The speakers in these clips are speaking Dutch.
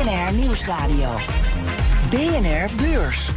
BNR Nieuwsradio. BNR Beurs.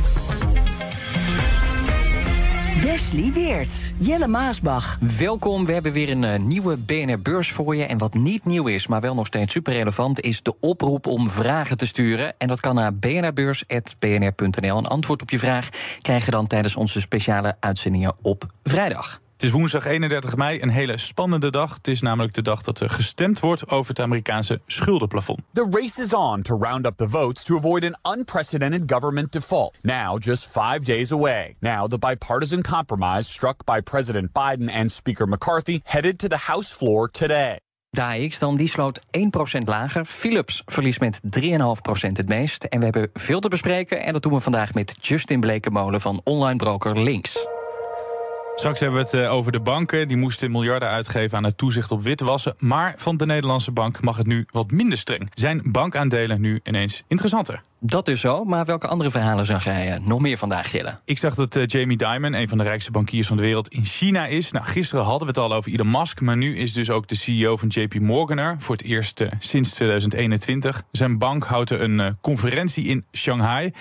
Wesley Weert. Jelle Maasbach. Welkom, we hebben weer een eh, nieuwe BNR Beurs voor je. En wat niet nieuw is, maar wel nog steeds super relevant... is de oproep om vragen te sturen. En dat kan naar bnrbeurs.bnr.nl. Een antwoord op je vraag krijg je dan tijdens onze speciale uitzendingen op vrijdag. Het is woensdag 31 mei, een hele spannende dag. Het is namelijk de dag dat er gestemd wordt over het Amerikaanse schuldenplafond. The race is on to round up the votes to avoid an unprecedented government default. Now, just five days away. Now, the bipartisan compromise struck by President Biden and Speaker McCarthy headed to the House floor today. De AX dan, die sloot 1% lager. Philips verliest met 3,5% het meest. En we hebben veel te bespreken. En dat doen we vandaag met Justin Blekenmolen van online broker Links. Straks hebben we het eh, over de banken. Die moesten miljarden uitgeven aan het toezicht op witwassen. Maar van de Nederlandse bank mag het nu wat minder streng. Zijn bankaandelen nu ineens interessanter? Dat is zo, maar welke andere verhalen zag jij eh, nog meer vandaag, Gillen? Ik zag dat eh, Jamie Dimon, een van de rijkste bankiers van de wereld, in China is. Nou, gisteren hadden we het al over Elon Musk, maar nu is dus ook de CEO van JP Morgan er. Voor het eerst sinds 2021. Zijn bank houdt er een conferentie in Shanghai.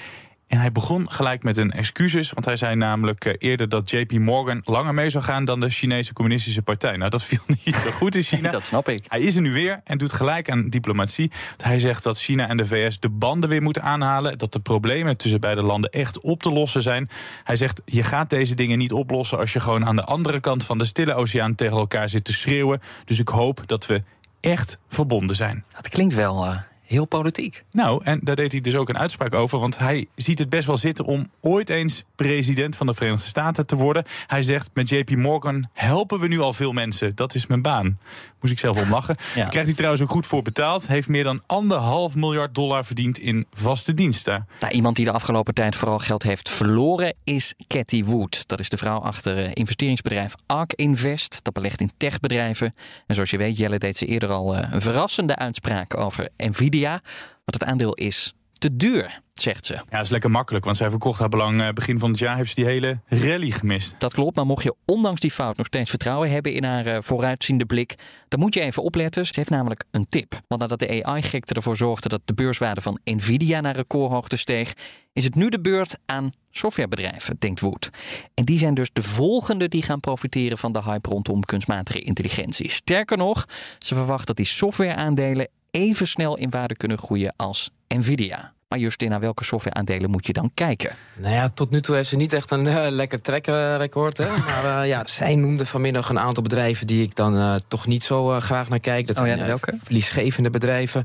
En hij begon gelijk met een excuses, want hij zei namelijk eh, eerder dat JP Morgan langer mee zou gaan dan de Chinese Communistische Partij. Nou, dat viel niet zo goed in China. Dat snap ik. Hij is er nu weer en doet gelijk aan diplomatie. Hij zegt dat China en de VS de banden weer moeten aanhalen. Dat de problemen tussen beide landen echt op te lossen zijn. Hij zegt: je gaat deze dingen niet oplossen als je gewoon aan de andere kant van de Stille Oceaan tegen elkaar zit te schreeuwen. Dus ik hoop dat we echt verbonden zijn. Dat klinkt wel eh, heel politiek. Nou, en daar deed hij dus ook een uitspraak over. Want hij ziet het best wel zitten om ooit eens president van de Verenigde Staten te worden. Hij zegt: met JP Morgan helpen we nu al veel mensen. Dat is mijn baan. Moest ik zelf om lachen. Ja. Krijgt hij trouwens ook goed voor betaald. Heeft meer dan anderhalf miljard dollar verdiend in vaste diensten. Nou, iemand die de afgelopen tijd vooral geld heeft verloren is Cathy Wood. Dat is de vrouw achter eh, investeringsbedrijf ARK Invest. Dat belegt in techbedrijven. En zoals je weet, Jelle deed ze eerder al eh, een verrassende uitspraak over Nvidia. Want het aandeel is te duur, zegt ze. Ja, dat is lekker makkelijk. Want zij verkocht haar belang eh, begin van het jaar. Heeft ze die hele rally gemist. Dat klopt, maar mocht je ondanks die fout nog steeds vertrouwen hebben in haar eh, vooruitziende blik, dan moet je even opletten. Ze heeft namelijk een tip. Want nadat de AI-gekte ervoor zorgde dat de beurswaarde van Nvidia naar recordhoogte steeg, is het nu de beurt aan softwarebedrijven, denkt Wood. En die zijn dus de volgende die gaan profiteren van de hype rondom kunstmatige intelligentie. Sterker nog, ze verwacht dat die softwareaandelen even snel in waarde kunnen groeien als Nvidia. Maar Justin, naar welke softwareaandelen moet je dan kijken? Nou ja, tot nu toe heeft ze niet echt een eh, lekker trackrecord. Hè? Maar eh, ja, zij noemde vanmiddag een aantal bedrijven die ik dan eh, toch niet zo graag naar kijk. Dat Oh zijn welke? verliesgevende bedrijven.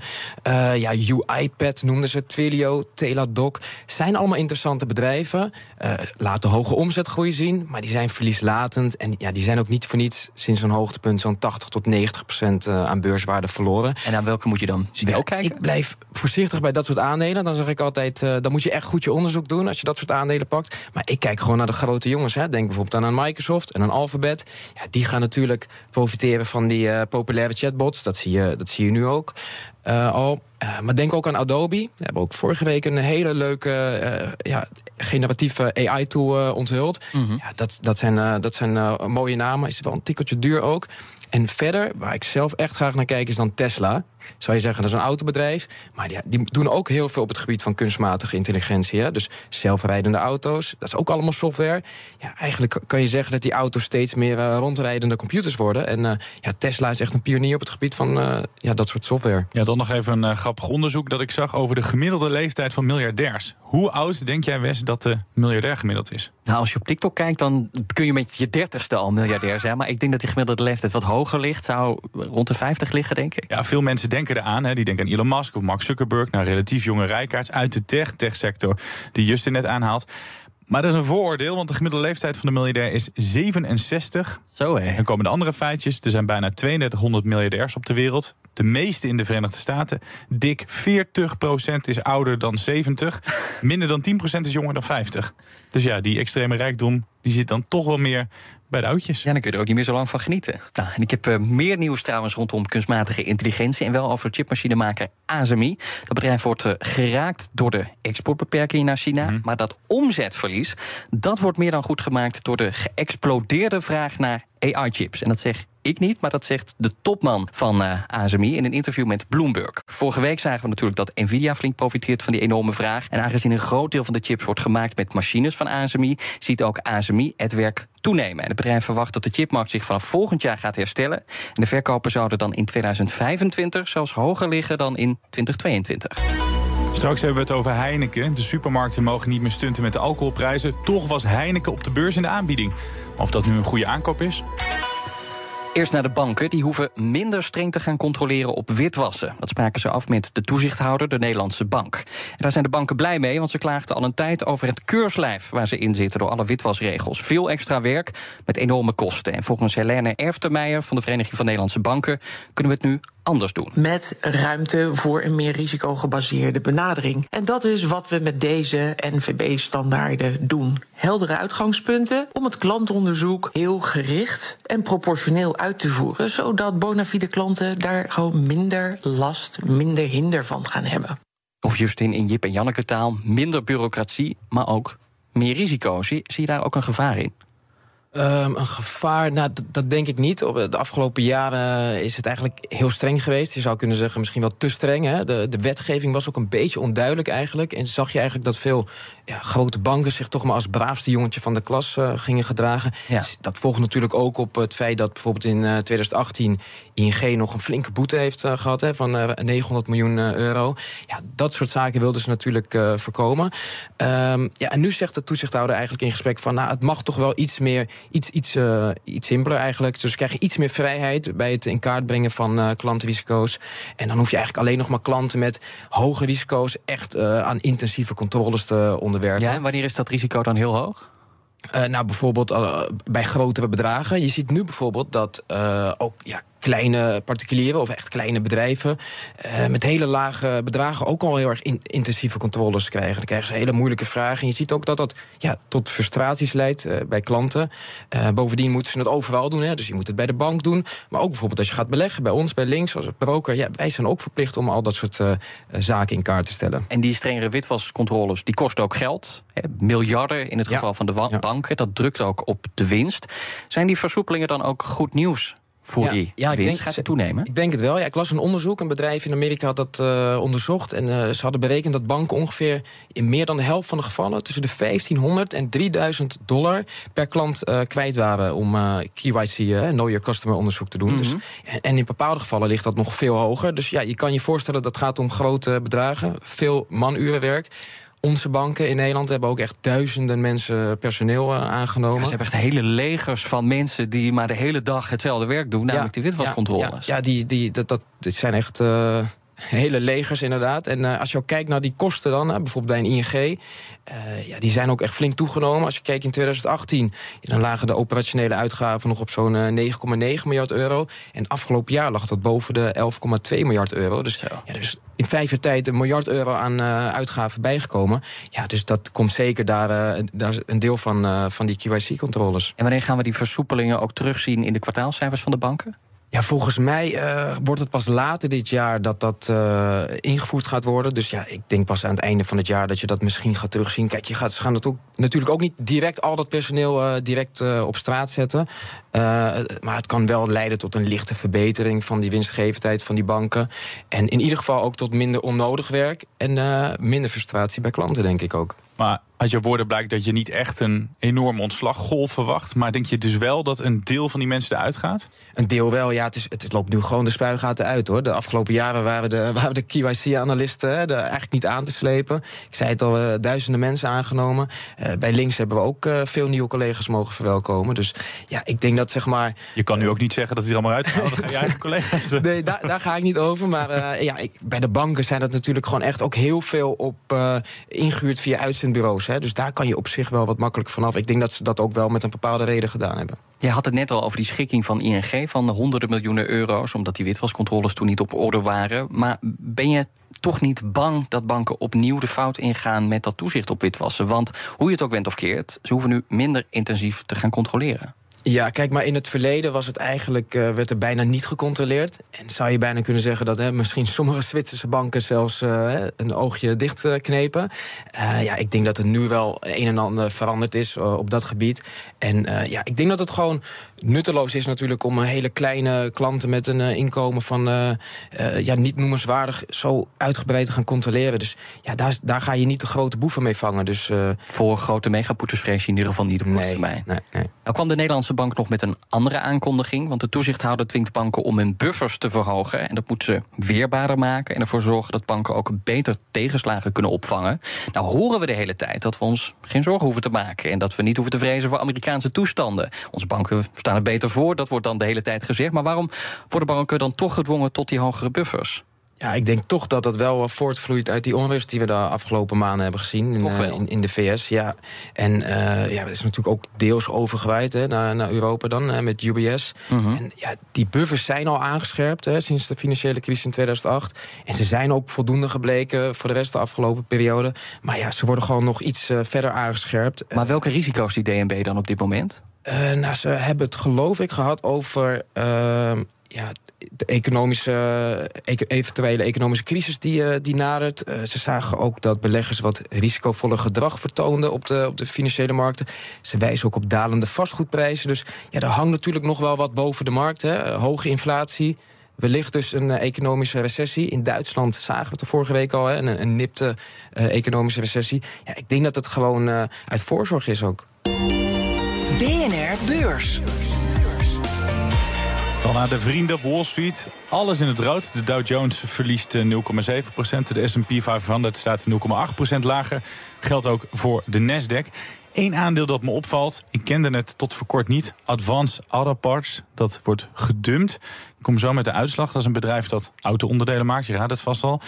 Ja, UiPad noemden ze, Twilio, Teladoc. Zijn allemaal interessante bedrijven. Laten hoge omzetgroei zien, maar die zijn verlieslatend. En ja, die zijn ook niet voor niets sinds een hoogtepunt zo'n 80 tot 90 procent aan beurswaarde verloren. En naar welke moet je dan wel kijken? Ik blijf voorzichtig bij dat soort aandelen. Dan zeg ik altijd, eh, dan moet je echt goed je onderzoek doen als je dat soort aandelen pakt. Maar ik kijk gewoon naar de grote jongens. Hè. Denk bijvoorbeeld aan Microsoft en een Alphabet. Ja, die gaan natuurlijk profiteren van die eh, populaire chatbots. Dat zie je, dat zie je nu ook. eh, al. Maar denk ook aan Adobe. We hebben ook vorige week een hele leuke ja, generatieve AI-tool eh, onthuld. Ja, dat, dat zijn, dat zijn mooie namen. Is wel een tikkeltje duur ook. En verder, waar ik zelf echt graag naar kijk, is dan Tesla. Zou je zeggen, dat is een autobedrijf. Maar die, die doen ook heel veel op het gebied van kunstmatige intelligentie. Hè? Dus zelfrijdende auto's, dat is ook allemaal software. Ja, eigenlijk kan je zeggen dat die auto's steeds meer eh, rondrijdende computers worden. En eh, ja, Tesla is echt een pionier op het gebied van eh, ja, dat soort software. Ja, dan nog even een grappig onderzoek dat ik zag over de gemiddelde leeftijd van miljardairs. Hoe oud denk jij, Wes, dat de miljardair gemiddeld is? Nou, als je op TikTok kijkt, dan kun je met je dertigste al miljardair zijn. Maar ik denk dat die gemiddelde leeftijd wat hoger ligt. Zou rond de 50 liggen, denk ik. Ja, veel mensen denken eraan. Hè. Die denken aan Elon Musk of Mark Zuckerberg. Nou, relatief jonge rijkaards uit de tech, techsector die Justin net aanhaalt. Maar dat is een vooroordeel, want de gemiddelde leeftijd van de miljardair is 67. Zo hé. En komen de andere feitjes. Er zijn bijna 3200 miljardairs op de wereld. De meeste in de Verenigde Staten. Dik 40% is ouder dan 70. Minder dan 10% is jonger dan 50. Dus ja, die extreme rijkdom die zit dan toch wel meer bij de oudjes. Ja, dan kun je er ook niet meer zo lang van genieten. Nou, en ik heb uh, meer nieuws trouwens rondom kunstmatige intelligentie. En wel over chipmachinemaker ASMI. Dat bedrijf wordt uh, geraakt door de exportbeperkingen naar China. Mm -hmm. Maar dat omzetverlies, dat wordt meer dan goed gemaakt... door de geëxplodeerde vraag naar AI-chips. En dat zeg ik niet, maar dat zegt de topman van uh, ASMI in een interview met Bloomberg. Vorige week zagen we natuurlijk dat Nvidia flink profiteert van die enorme vraag. En aangezien een groot deel van de chips wordt gemaakt met machines van ASMI, ziet ook ASMI het werk toenemen. En het bedrijf verwacht dat de chipmarkt zich vanaf volgend jaar gaat herstellen. En de verkopen zouden dan in 2025 zelfs hoger liggen dan in 2022. Straks hebben we het over Heineken. De supermarkten mogen niet meer stunten met de alcoholprijzen. Toch was Heineken op de beurs in de aanbieding. Of dat nu een goede aankoop is? Eerst naar de banken. Die hoeven minder streng te gaan controleren op witwassen. Dat spraken ze af met de toezichthouder, de Nederlandse Bank. En daar zijn de banken blij mee, want ze klaagden al een tijd over het keurslijf waar ze in zitten door alle witwasregels. Veel extra werk met enorme kosten. En volgens Helene Erftermeijer van de Vereniging van Nederlandse Banken kunnen we het nu anders doen. Met ruimte voor een meer risicogebaseerde benadering. En dat is wat we met deze NVB-standaarden doen. Heldere uitgangspunten om het klantonderzoek heel gericht en proportioneel uit te voeren, zodat bona fide klanten daar gewoon minder last, minder hinder van gaan hebben. Of Justin in Jip en Janneke taal, minder bureaucratie, maar ook meer risico. Zie, zie je daar ook een gevaar in? Um, een gevaar, nou, dat, denk ik niet. Op de afgelopen jaren is het eigenlijk heel streng geweest. Je zou kunnen zeggen misschien wel te streng. Hè? De, de wetgeving was ook een beetje onduidelijk eigenlijk. En zag je eigenlijk dat veel ja, grote banken zich toch maar als braafste jongetje van de klas uh, gingen gedragen. Ja. Dat volgt natuurlijk ook op het feit dat bijvoorbeeld in uh, 2018 ING nog een flinke boete heeft uh, gehad hè, van 900 miljoen euro. Ja, dat soort zaken wilden ze natuurlijk voorkomen. Um, ja, en nu zegt de toezichthouder eigenlijk in gesprek van nou, het mag toch wel iets meer iets, iets, iets simpeler eigenlijk. Dus krijg je iets meer vrijheid bij het in kaart brengen van klantenrisico's. En dan hoef je eigenlijk alleen nog maar klanten met hoge risico's echt aan intensieve controles te onderwerpen. Ja, en wanneer is dat risico dan heel hoog? Uh, nou, bijvoorbeeld uh, bij grotere bedragen. Je ziet nu bijvoorbeeld dat uh, ook ja, kleine particulieren of echt kleine bedrijven met hele lage bedragen ook al heel erg in, intensieve controles krijgen. Dan krijgen ze hele moeilijke vragen. En je ziet ook dat dat ja, tot frustraties leidt bij klanten. bovendien moeten ze het overal doen. Hè. Dus je moet het bij de bank doen. Maar ook bijvoorbeeld als je gaat beleggen bij ons, bij Links, als broker. Ja, wij zijn ook verplicht om al dat soort zaken in kaart te stellen. En die strengere witwascontroles, die kosten ook geld. Hè, miljarden in het geval Ja. van de Ja. banken. Dat drukt ook op de winst. Zijn die versoepelingen dan ook goed nieuws voor Ja, die ja, ik winst? denk- Gaat het toenemen? Ik denk het wel. Ja, ik las een onderzoek. Een bedrijf in Amerika had dat eh, onderzocht. En eh, ze hadden berekend dat banken ongeveer in meer dan de helft van de gevallen... tussen de 1500 en 3000 dollar per klant eh, kwijt waren... om KYC, eh, Know Your Customer onderzoek te doen. Mhm. dus, en, en in bepaalde gevallen ligt dat nog veel hoger. Dus ja, je kan je voorstellen dat het gaat om grote bedragen. Veel manurenwerk. Onze banken in Nederland hebben ook echt duizenden mensen personeel eh, aangenomen. Ja, ze hebben echt hele legers van mensen die maar de hele dag hetzelfde werk doen, namelijk die witwascontroles. Ja, die, die, dat, dat, dit zijn echt eh, hele legers inderdaad. En eh, als je ook kijkt naar die kosten dan, bijvoorbeeld bij een ING... eh, ja, die zijn ook echt flink toegenomen. Als je kijkt in 2018, ja, dan lagen de operationele uitgaven... nog op zo'n eh, 9,9 miljard euro. En afgelopen jaar lag dat boven de 11,2 miljard euro. Dus, ja, dus in vijf jaar tijd een miljard euro aan eh, uitgaven bijgekomen. Ja, dus dat komt zeker daar, eh, daar een deel van, eh, van die KYC-controles. En wanneer gaan we die versoepelingen ook terugzien in de kwartaalcijfers van de banken? Ja, volgens mij eh, wordt het pas later dit jaar dat dat eh, ingevoerd gaat worden. Dus ja, ik denk pas aan het einde van het jaar dat je dat misschien gaat terugzien. Kijk, je gaat, ze gaan dat ook, natuurlijk ook niet direct al dat personeel eh, direct op straat zetten. Maar het kan wel leiden tot een lichte verbetering van die winstgevendheid van die banken. En in ieder geval ook tot minder onnodig werk en minder frustratie bij klanten, denk ik ook. Maar uit je woorden blijkt dat je niet echt een enorme ontslaggolf verwacht. Maar denk je dus wel dat een deel van die mensen eruit gaat? Een deel wel, ja. Het, is, het loopt nu gewoon de spuigaten uit, hoor. De afgelopen jaren waren de, waren de KYC-analisten eigenlijk niet aan te slepen. Ik zei het al, eh, duizenden mensen aangenomen. Eh, bij links hebben we ook eh, veel nieuwe collega's mogen verwelkomen. Dus ja, ik denk dat zeg maar... Je kan nu ook niet zeggen dat die er allemaal uitgaan. Dan ga je eigen collega's. Nee, daar, daar ga ik niet over. Maar ja, ik, bij de banken zijn dat natuurlijk gewoon echt ook heel veel op eh, ingehuurd via uitzendbureaus Hè, dus daar kan je op zich wel wat makkelijk vanaf. Ik denk dat ze dat ook wel met een bepaalde reden gedaan hebben. Je had het net al over die schikking van ING van honderden miljoenen euro's, omdat die witwascontroles toen niet op orde waren. Maar ben je toch niet bang dat banken opnieuw de fout ingaan met dat toezicht op witwassen? Want hoe je het ook bent of keert, ze hoeven nu minder intensief te gaan controleren. Ja, kijk, maar in het verleden was het eigenlijk, uh, werd er bijna niet gecontroleerd. En zou je bijna kunnen zeggen dat hè, misschien sommige Zwitserse banken zelfs uh, een oogje dichtknepen. Uh, ja, ik denk dat er nu wel een en ander veranderd is op dat gebied. En ja, ik denk dat het gewoon nutteloos is natuurlijk om hele kleine klanten met een inkomen van ja, niet noemenswaardig zo uitgebreid te gaan controleren. Dus ja, daar, daar ga je niet de grote boeven mee vangen. Dus, Voor grote megapoeters vrees je in ieder geval niet op korte termijn. Nee, nee. Nou kwam de Nederlandse bank nog met een andere aankondiging. Want de toezichthouder dwingt banken om hun buffers te verhogen. En dat moet ze weerbaarder maken. En ervoor zorgen dat banken ook beter tegenslagen kunnen opvangen. Nou horen we de hele tijd dat we ons geen zorgen hoeven te maken. En dat we niet hoeven te vrezen voor Amerikaanse toestanden. Onze banken staan er beter voor. Dat wordt dan de hele tijd gezegd. Maar waarom worden banken dan toch gedwongen tot die hogere buffers? Ja, ik denk toch dat dat wel voortvloeit uit die onrust die we de afgelopen maanden hebben gezien in, uh, in, in, de VS. Ja. En uh, ja, dat is natuurlijk ook deels overgewaaid hè, naar, naar Europa dan hè, met UBS. -hmm. En ja, die buffers zijn al aangescherpt hè, sinds de financiële crisis in 2008. En ze zijn ook voldoende gebleken voor de rest de afgelopen periode. Maar ja, ze worden gewoon nog iets uh, verder aangescherpt. Maar welke risico's die DNB dan op dit moment? Nou, ze hebben het geloof ik gehad over ja, de economische, eventuele economische crisis die, die nadert. ze zagen ook dat beleggers wat risicovoller gedrag vertoonden op de, op de financiële markten. Ze wijzen ook op dalende vastgoedprijzen. Dus ja, er hangt natuurlijk nog wel wat boven de markt. Hè. Hoge inflatie. Wellicht dus een economische recessie. In Duitsland zagen we het vorige week al, hè, een, een nipte economische recessie. Ja, ik denk dat het gewoon uit voorzorg is ook. BNR Beurs. Dan naar de vrienden op Wall Street. Alles in het rood. De Dow Jones verliest 0,7% De S&P 500 staat 0,8% lager. Geldt ook voor de Nasdaq. Eén aandeel dat me opvalt, ik kende het tot voor kort niet. Advance Auto Parts, dat wordt gedumpt. Ik kom zo met de uitslag. Dat is een bedrijf dat auto-onderdelen maakt, je raadt het vast al.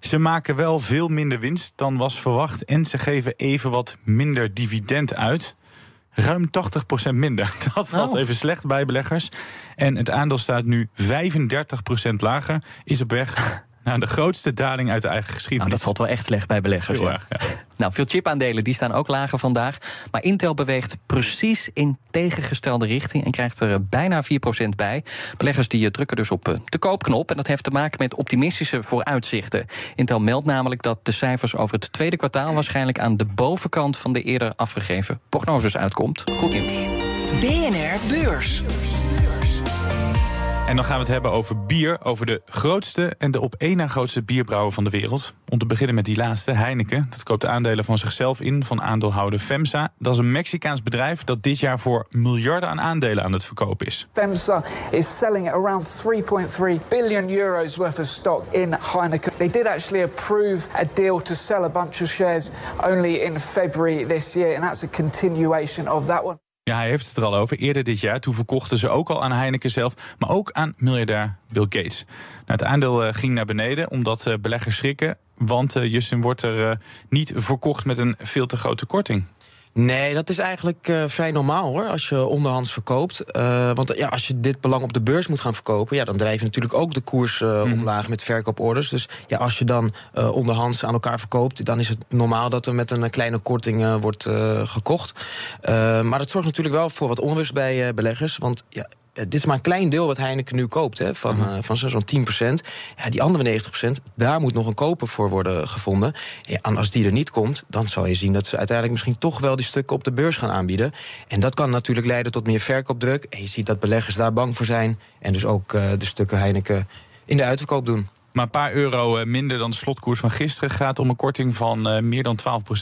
Ze maken wel veel minder winst dan was verwacht. En ze geven even wat minder dividend uit ruim 80% minder. Dat valt oh. even slecht bij beleggers. En het aandeel staat nu 35% lager. Is op weg naar de grootste daling uit de eigen geschiedenis. Nou, dat valt wel echt slecht bij beleggers. Erg, ja. Nou, veel chipaandelen die staan ook lager vandaag. Maar Intel beweegt precies in tegengestelde richting en krijgt er bijna 4% bij. Beleggers die drukken dus op de koopknop. En dat heeft te maken met optimistische vooruitzichten. Intel meldt namelijk dat de cijfers over het tweede kwartaal waarschijnlijk aan de bovenkant van de eerder afgegeven prognoses uitkomt. Goed nieuws. BNR Beurs. En dan gaan we het hebben over bier, over de grootste en de op één na grootste bierbrouwer van de wereld. Om te beginnen met die laatste, Heineken. Dat koopt aandelen van zichzelf in van aandeelhouder FEMSA. Dat is een Mexicaans bedrijf dat dit jaar voor miljarden aan aandelen aan het verkopen is. FEMSA is selling around 3.3 billion euros worth of stock in Heineken. They did actually approve a deal to sell a bunch of shares only in February this year, and that's a continuation of that one. Ja, hij heeft het er al over. Eerder dit jaar, toen verkochten ze ook al aan Heineken zelf, maar ook aan miljardair Bill Gates. Nou, het aandeel uh, ging naar beneden omdat uh, beleggers schrikken, want uh, Justin wordt er niet verkocht met een veel te grote korting. Nee, dat is eigenlijk uh, vrij normaal hoor, als je onderhands verkoopt. Uh, want ja, als je dit belang op de beurs moet gaan verkopen, ja, dan drijf je natuurlijk ook de koers uh, mm. omlaag met verkooporders. Dus ja, als je dan onderhands aan elkaar verkoopt, dan is het normaal dat er met een kleine korting wordt gekocht. maar dat zorgt natuurlijk wel voor wat onrust bij beleggers. Want ja, dit is maar een klein deel wat Heineken nu koopt, hè, van, uh, van zo'n 10 Ja, die andere 90% daar moet nog een koper voor worden gevonden. Ja, en als die er niet komt, dan zal je zien dat ze uiteindelijk misschien toch wel die stukken op de beurs gaan aanbieden. En dat kan natuurlijk leiden tot meer verkoopdruk. En je ziet dat beleggers daar bang voor zijn. En dus ook uh, de stukken Heineken in de uitverkoop doen. Maar een paar euro minder dan de slotkoers van gisteren gaat om een korting van meer dan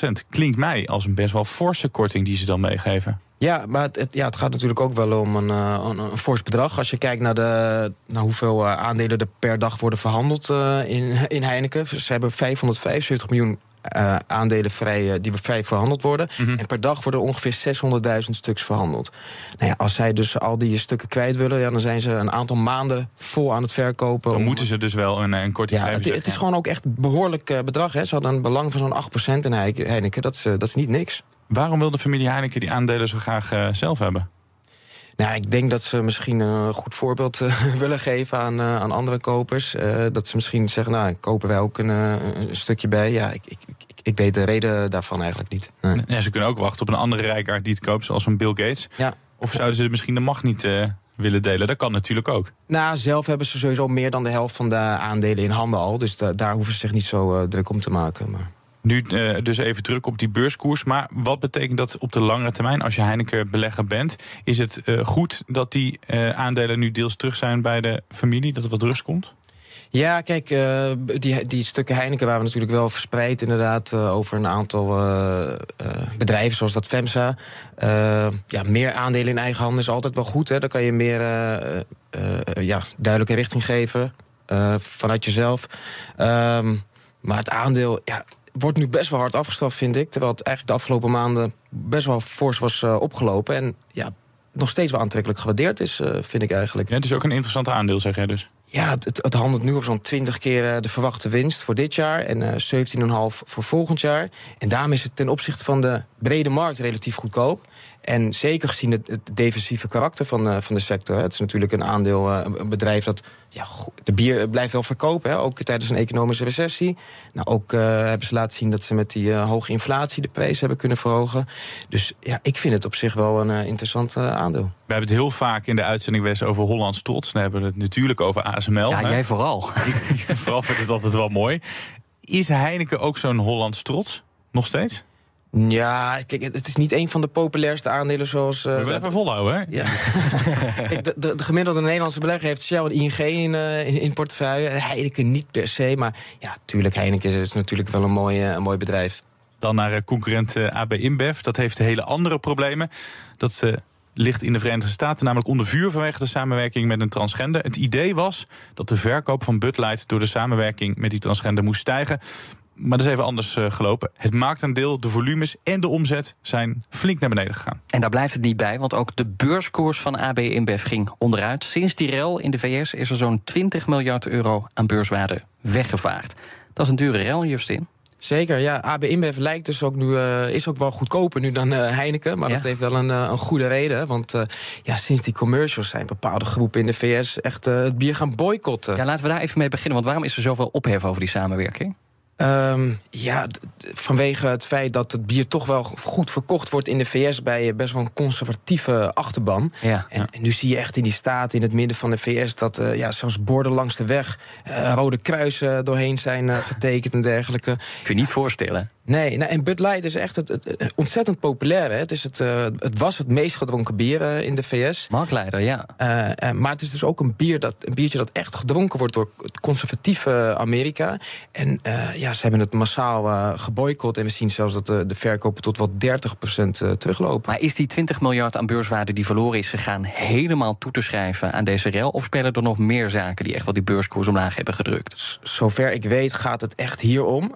12% Klinkt mij als een best wel forse korting die ze dan meegeven. Ja, maar het, het, ja, het gaat natuurlijk ook wel om een, een, een fors bedrag. Als je kijkt naar, de, naar hoeveel uh, aandelen er per dag worden verhandeld uh, in, in Heineken. Ze hebben 575 miljoen uh, aandelen vrij, die vrij verhandeld worden. En per dag worden ongeveer 600.000 stuks verhandeld. Nou ja, als zij dus al die stukken kwijt willen, ja, dan zijn ze een aantal maanden vol aan het verkopen. Dan moeten ze dus wel een, een korting ja, het, het, is gewoon ook echt behoorlijk bedrag. Hè. Ze hadden een belang van zo'n 8% in Heineken. Dat is, dat is niet niks. Waarom wil de familie Heineken die aandelen zo graag uh, zelf hebben? Nou, ik denk dat ze misschien een goed voorbeeld uh, willen geven aan, uh, aan andere kopers. dat ze misschien zeggen, nou, kopen wij ook een, een stukje bij. Ja, ik, ik, ik, ik, weet de reden daarvan eigenlijk niet. Nee. Ja, ze kunnen ook wachten op een andere rijkaard die het koopt, zoals een Bill Gates. Ja. Of zouden ze misschien de macht niet willen delen? Dat kan natuurlijk ook. Nou, zelf hebben ze sowieso meer dan de helft van de aandelen in handen al. Dus daar hoeven ze zich niet zo druk om te maken. Maar... Nu uh, dus even druk op die beurskoers. Maar wat betekent dat op de langere termijn als je Heineken belegger bent? Is het uh, goed dat die uh, aandelen nu deels terug zijn bij de familie? Dat er wat rust komt? Ja, kijk, die, die stukken Heineken waren natuurlijk wel verspreid inderdaad over een aantal bedrijven zoals dat FEMSA. ja, meer aandelen in eigen handen is altijd wel goed. Hè? Dan kan je meer ja, duidelijke richting geven vanuit jezelf. Um, maar het aandeel, ja, wordt nu best wel hard afgestraft, vind ik. Terwijl het eigenlijk de afgelopen maanden best wel fors was uh, opgelopen. En ja, nog steeds wel aantrekkelijk gewaardeerd is, uh, vind ik eigenlijk. Ja, het is ook een interessant aandeel, zeg jij dus. Ja, het, het, handelt nu op zo'n 20 keer uh, de verwachte winst voor dit jaar en 17,5 voor volgend jaar. En daarmee is het ten opzichte van de brede markt relatief goedkoop. En zeker gezien het, het defensieve karakter van, uh, van de sector. Het is natuurlijk een aandeel, uh, een bedrijf dat ja, de bier blijft wel verkopen. Hè, ook tijdens een economische recessie. Nou, ook uh, hebben ze laten zien dat ze met die hoge inflatie de prijs hebben kunnen verhogen. Dus ja, ik vind het op zich wel een interessant aandeel. We hebben het heel vaak in de uitzending geweest over Hollands trots. Dan hebben we het natuurlijk over ASML. Ja, hè? jij vooral. vooral vind ik het altijd wel mooi. Is Heineken ook zo'n Hollands trots? Nog steeds? Ja, kijk, het is niet een van de populairste aandelen zoals... Uh, We willen even volhouden, hè? Ja. de, de, de, gemiddelde Nederlandse belegger heeft Shell en ING in, uh, in, in, portefeuille. Heineken niet per se, maar ja, tuurlijk, Heineken is natuurlijk wel een mooi, een mooi bedrijf. Dan naar concurrent AB InBev. Dat heeft hele andere problemen. Dat ligt in de Verenigde Staten namelijk onder vuur vanwege de samenwerking met een transgender. Het idee was dat de verkoop van Bud Light door de samenwerking met die transgender moest stijgen. Maar dat is even anders uh, gelopen. Het marktaandeel, de volumes en de omzet zijn flink naar beneden gegaan. En daar blijft het niet bij, want ook de beurskoers van AB InBev ging onderuit. Sinds die rel in de VS is er zo'n 20 miljard euro aan beurswaarde weggevaagd. Dat is een dure rel, Justin. Zeker, ja. AB InBev lijkt dus ook nu, uh, is ook wel goedkoper nu dan uh, Heineken. Maar ja. dat heeft wel een, uh, een goede reden. Want ja, sinds die commercials zijn bepaalde groepen in de VS echt het bier gaan boycotten. Ja, laten we daar even mee beginnen. Want waarom is er zoveel ophef over die samenwerking? Um, ja, vanwege het feit dat het bier toch wel goed verkocht wordt in de VS bij best wel een conservatieve achterban. Ja, en, en, nu zie je echt in die staat in het midden van de VS dat uh, ja, zelfs borden langs de weg uh, rode kruisen doorheen zijn uh, getekend en dergelijke. Kun je niet voorstellen. Nee, nou, en Bud Light is echt het, het, ontzettend populair. Hè. Het, is het, uh, het was het meest gedronken bier uh, in de VS. Marktleider, ja. Uh, maar het is dus ook een, bier dat, een biertje dat echt gedronken wordt door het conservatieve Amerika. En ja, ze hebben het massaal geboycott. En we zien zelfs dat de, de verkopen tot wel 30% teruglopen. Maar is die 20 miljard aan beurswaarde die verloren is gegaan... helemaal toe te schrijven aan deze rel? Of spelen er nog meer zaken die echt wel die beurskoers omlaag hebben gedrukt? Zover ik weet gaat het echt hierom.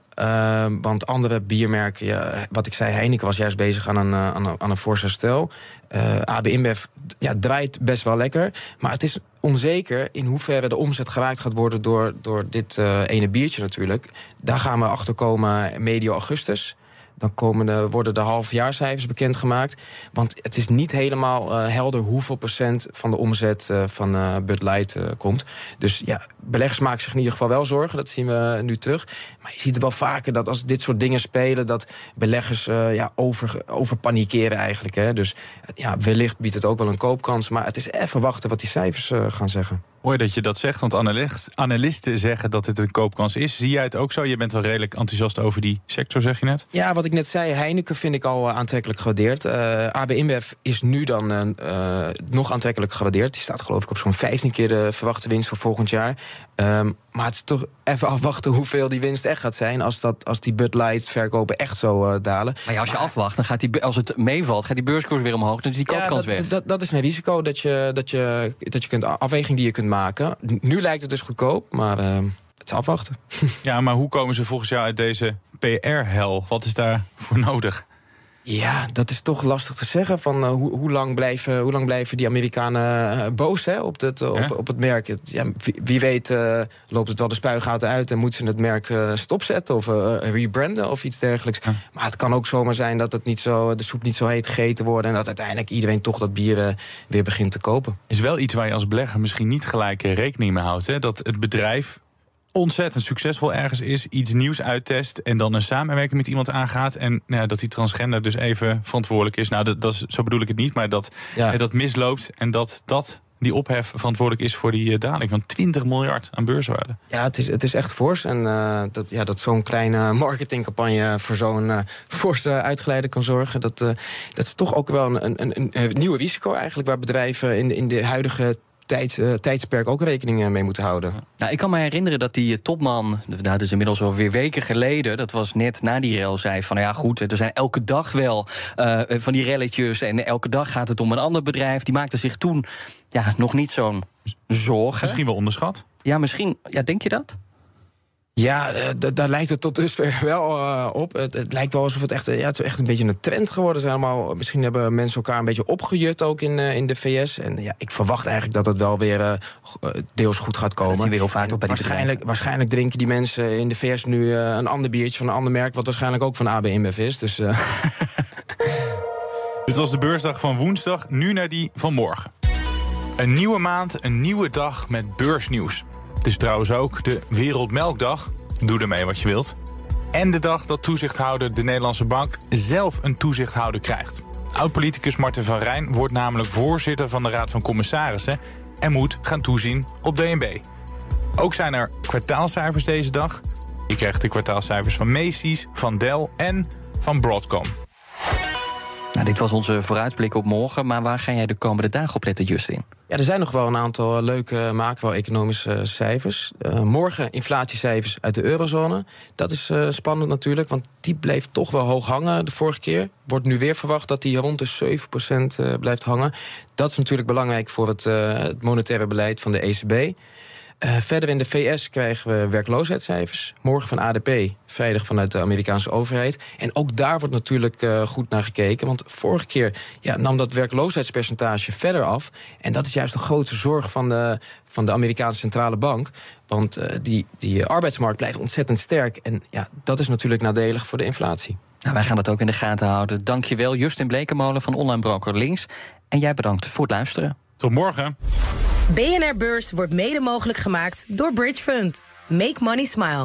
want andere biermerken, ja, wat ik zei, Heineken was juist bezig aan een, aan een, aan een herstel. Uh, AB InBev ja, draait best wel lekker. Maar het is onzeker in hoeverre de omzet geraakt gaat worden door, door dit uh, ene biertje natuurlijk. Daar gaan we achter komen medio augustus. Dan komen de, worden de halfjaarcijfers bekendgemaakt. Want het is niet helemaal uh, helder hoeveel procent van de omzet uh, van uh, Bud Light komt. Dus ja, beleggers maken zich in ieder geval wel zorgen. Dat zien we nu terug. Maar je ziet wel vaker dat als dit soort dingen spelen... dat beleggers ja, over, over panikeren eigenlijk. Hè. Dus ja, wellicht biedt het ook wel een koopkans. Maar het is even wachten wat die cijfers gaan zeggen. Mooi dat je dat zegt, want analist, analisten zeggen dat het een koopkans is. Zie jij het ook zo? Je bent wel redelijk enthousiast over die sector, zeg je net? Ja, wat ik net zei, Heineken vind ik al aantrekkelijk gewaardeerd. Uh, AB InBev is nu dan uh, nog aantrekkelijk gewaardeerd. Die staat geloof ik op zo'n 15 keer de verwachte winst voor volgend jaar. Um, maar het is toch even afwachten hoeveel die winst echt gaat zijn... als, dat, als die Bud Light verkopen echt zo uh, dalen. Maar ja, als je afwacht, dan gaat die, als het meevalt... gaat die beurskoers weer omhoog, dan is die koopkans ja, dat, weg. Dat, dat is een risico dat je, dat je, dat je kunt, afweging die je kunt maken. Nu lijkt het dus goedkoop, maar... Uh, het is afwachten. Ja, maar hoe komen ze volgens jou uit deze PR-hel? Wat is daar voor nodig? Ja, dat is toch lastig te zeggen. Van, uh, hoe, hoe, lang blijven, hoe lang blijven die Amerikanen uh, boos hè, op, het, uh, op, op, het merk? Het, ja, wie, wie, weet loopt het wel de spuigaten uit... en moeten ze het merk stopzetten of rebranden of iets dergelijks. Ja. Maar het kan ook zomaar zijn dat het niet zo, de soep niet zo heet gegeten wordt... en dat uiteindelijk iedereen toch dat bier weer begint te kopen. Is wel iets waar je als belegger misschien niet gelijk rekening mee houdt. Hè? Dat het bedrijf ontzettend succesvol ergens is, iets nieuws uittest en dan een samenwerking met iemand aangaat en nou, dat die transgender dus even verantwoordelijk is. Nou, dat, dat is, zo bedoel ik het niet, maar dat ja. dat misloopt en dat dat die ophef verantwoordelijk is voor die uh, daling van 20 miljard aan beurswaarde. Ja, het is, het is echt fors. En uh, dat, ja, dat zo'n kleine marketingcampagne voor zo'n uh, forse uitgeleide kan zorgen, dat, dat is toch ook wel een, een, een, nieuwe risico eigenlijk, waar bedrijven in, in de huidige tijd, uh, tijdsperk ook rekening mee moeten houden. Nou, ik kan me herinneren dat die topman, dat is inmiddels alweer weken geleden, dat was net na die rel, zei van ja goed, er zijn elke dag wel uh, van die relletjes en elke dag gaat het om een ander bedrijf. Die maakte zich toen ja, nog niet zo'n zorgen. Misschien wel onderschat? Ja, misschien. Ja, denk je dat? Ja, daar lijkt het tot dusver wel uh, op. Het, het, lijkt wel alsof het echt, ja, het is echt een beetje een trend geworden is. Allemaal, misschien hebben mensen elkaar een beetje opgejut ook in, uh, in de VS. En ja, ik verwacht eigenlijk dat het wel weer uh, deels goed gaat komen. Dat vaak op bij die waarschijnlijk, waarschijnlijk drinken die mensen in de VS nu een ander biertje van een ander merk... wat waarschijnlijk ook van AB InBev is. Dus, Dit was de beursdag van woensdag, nu naar die van morgen. Een nieuwe maand, een nieuwe dag met beursnieuws. Het is trouwens ook de Wereldmelkdag. Doe ermee wat je wilt. En de dag dat toezichthouder de Nederlandse Bank zelf een toezichthouder krijgt. Oud-politicus Marten van Rijn wordt namelijk voorzitter van de Raad van Commissarissen en moet gaan toezien op DNB. Ook zijn er kwartaalcijfers deze dag. Je krijgt de kwartaalcijfers van Macy's, van Dell en van Broadcom. Nou, dit was onze vooruitblik op morgen, maar waar ga jij de komende dagen op letten, Justin? Ja, er zijn nog wel een aantal leuke macro-economische cijfers. Uh, morgen inflatiecijfers uit de eurozone. Dat is spannend natuurlijk, want die bleef toch wel hoog hangen de vorige keer. Wordt nu weer verwacht dat die rond de 7% uh, blijft hangen. Dat is natuurlijk belangrijk voor het, het monetaire beleid van de ECB. Uh, verder in de VS krijgen we werkloosheidscijfers. Morgen van ADP, veilig vanuit de Amerikaanse overheid. En ook daar wordt natuurlijk uh, goed naar gekeken. Want vorige keer ja, nam dat werkloosheidspercentage verder af. En dat is juist een grote zorg van de, van de Amerikaanse centrale bank. Want uh, die, die arbeidsmarkt blijft ontzettend sterk. En ja, dat is natuurlijk nadelig voor de inflatie. Nou, wij gaan dat ook in de gaten houden. Dankjewel, Justin Blekemolen van Online Broker Links. En jij bedankt voor het luisteren. Tot morgen. BNR Beurs wordt mede mogelijk gemaakt door Bridge Fund. Make money smile.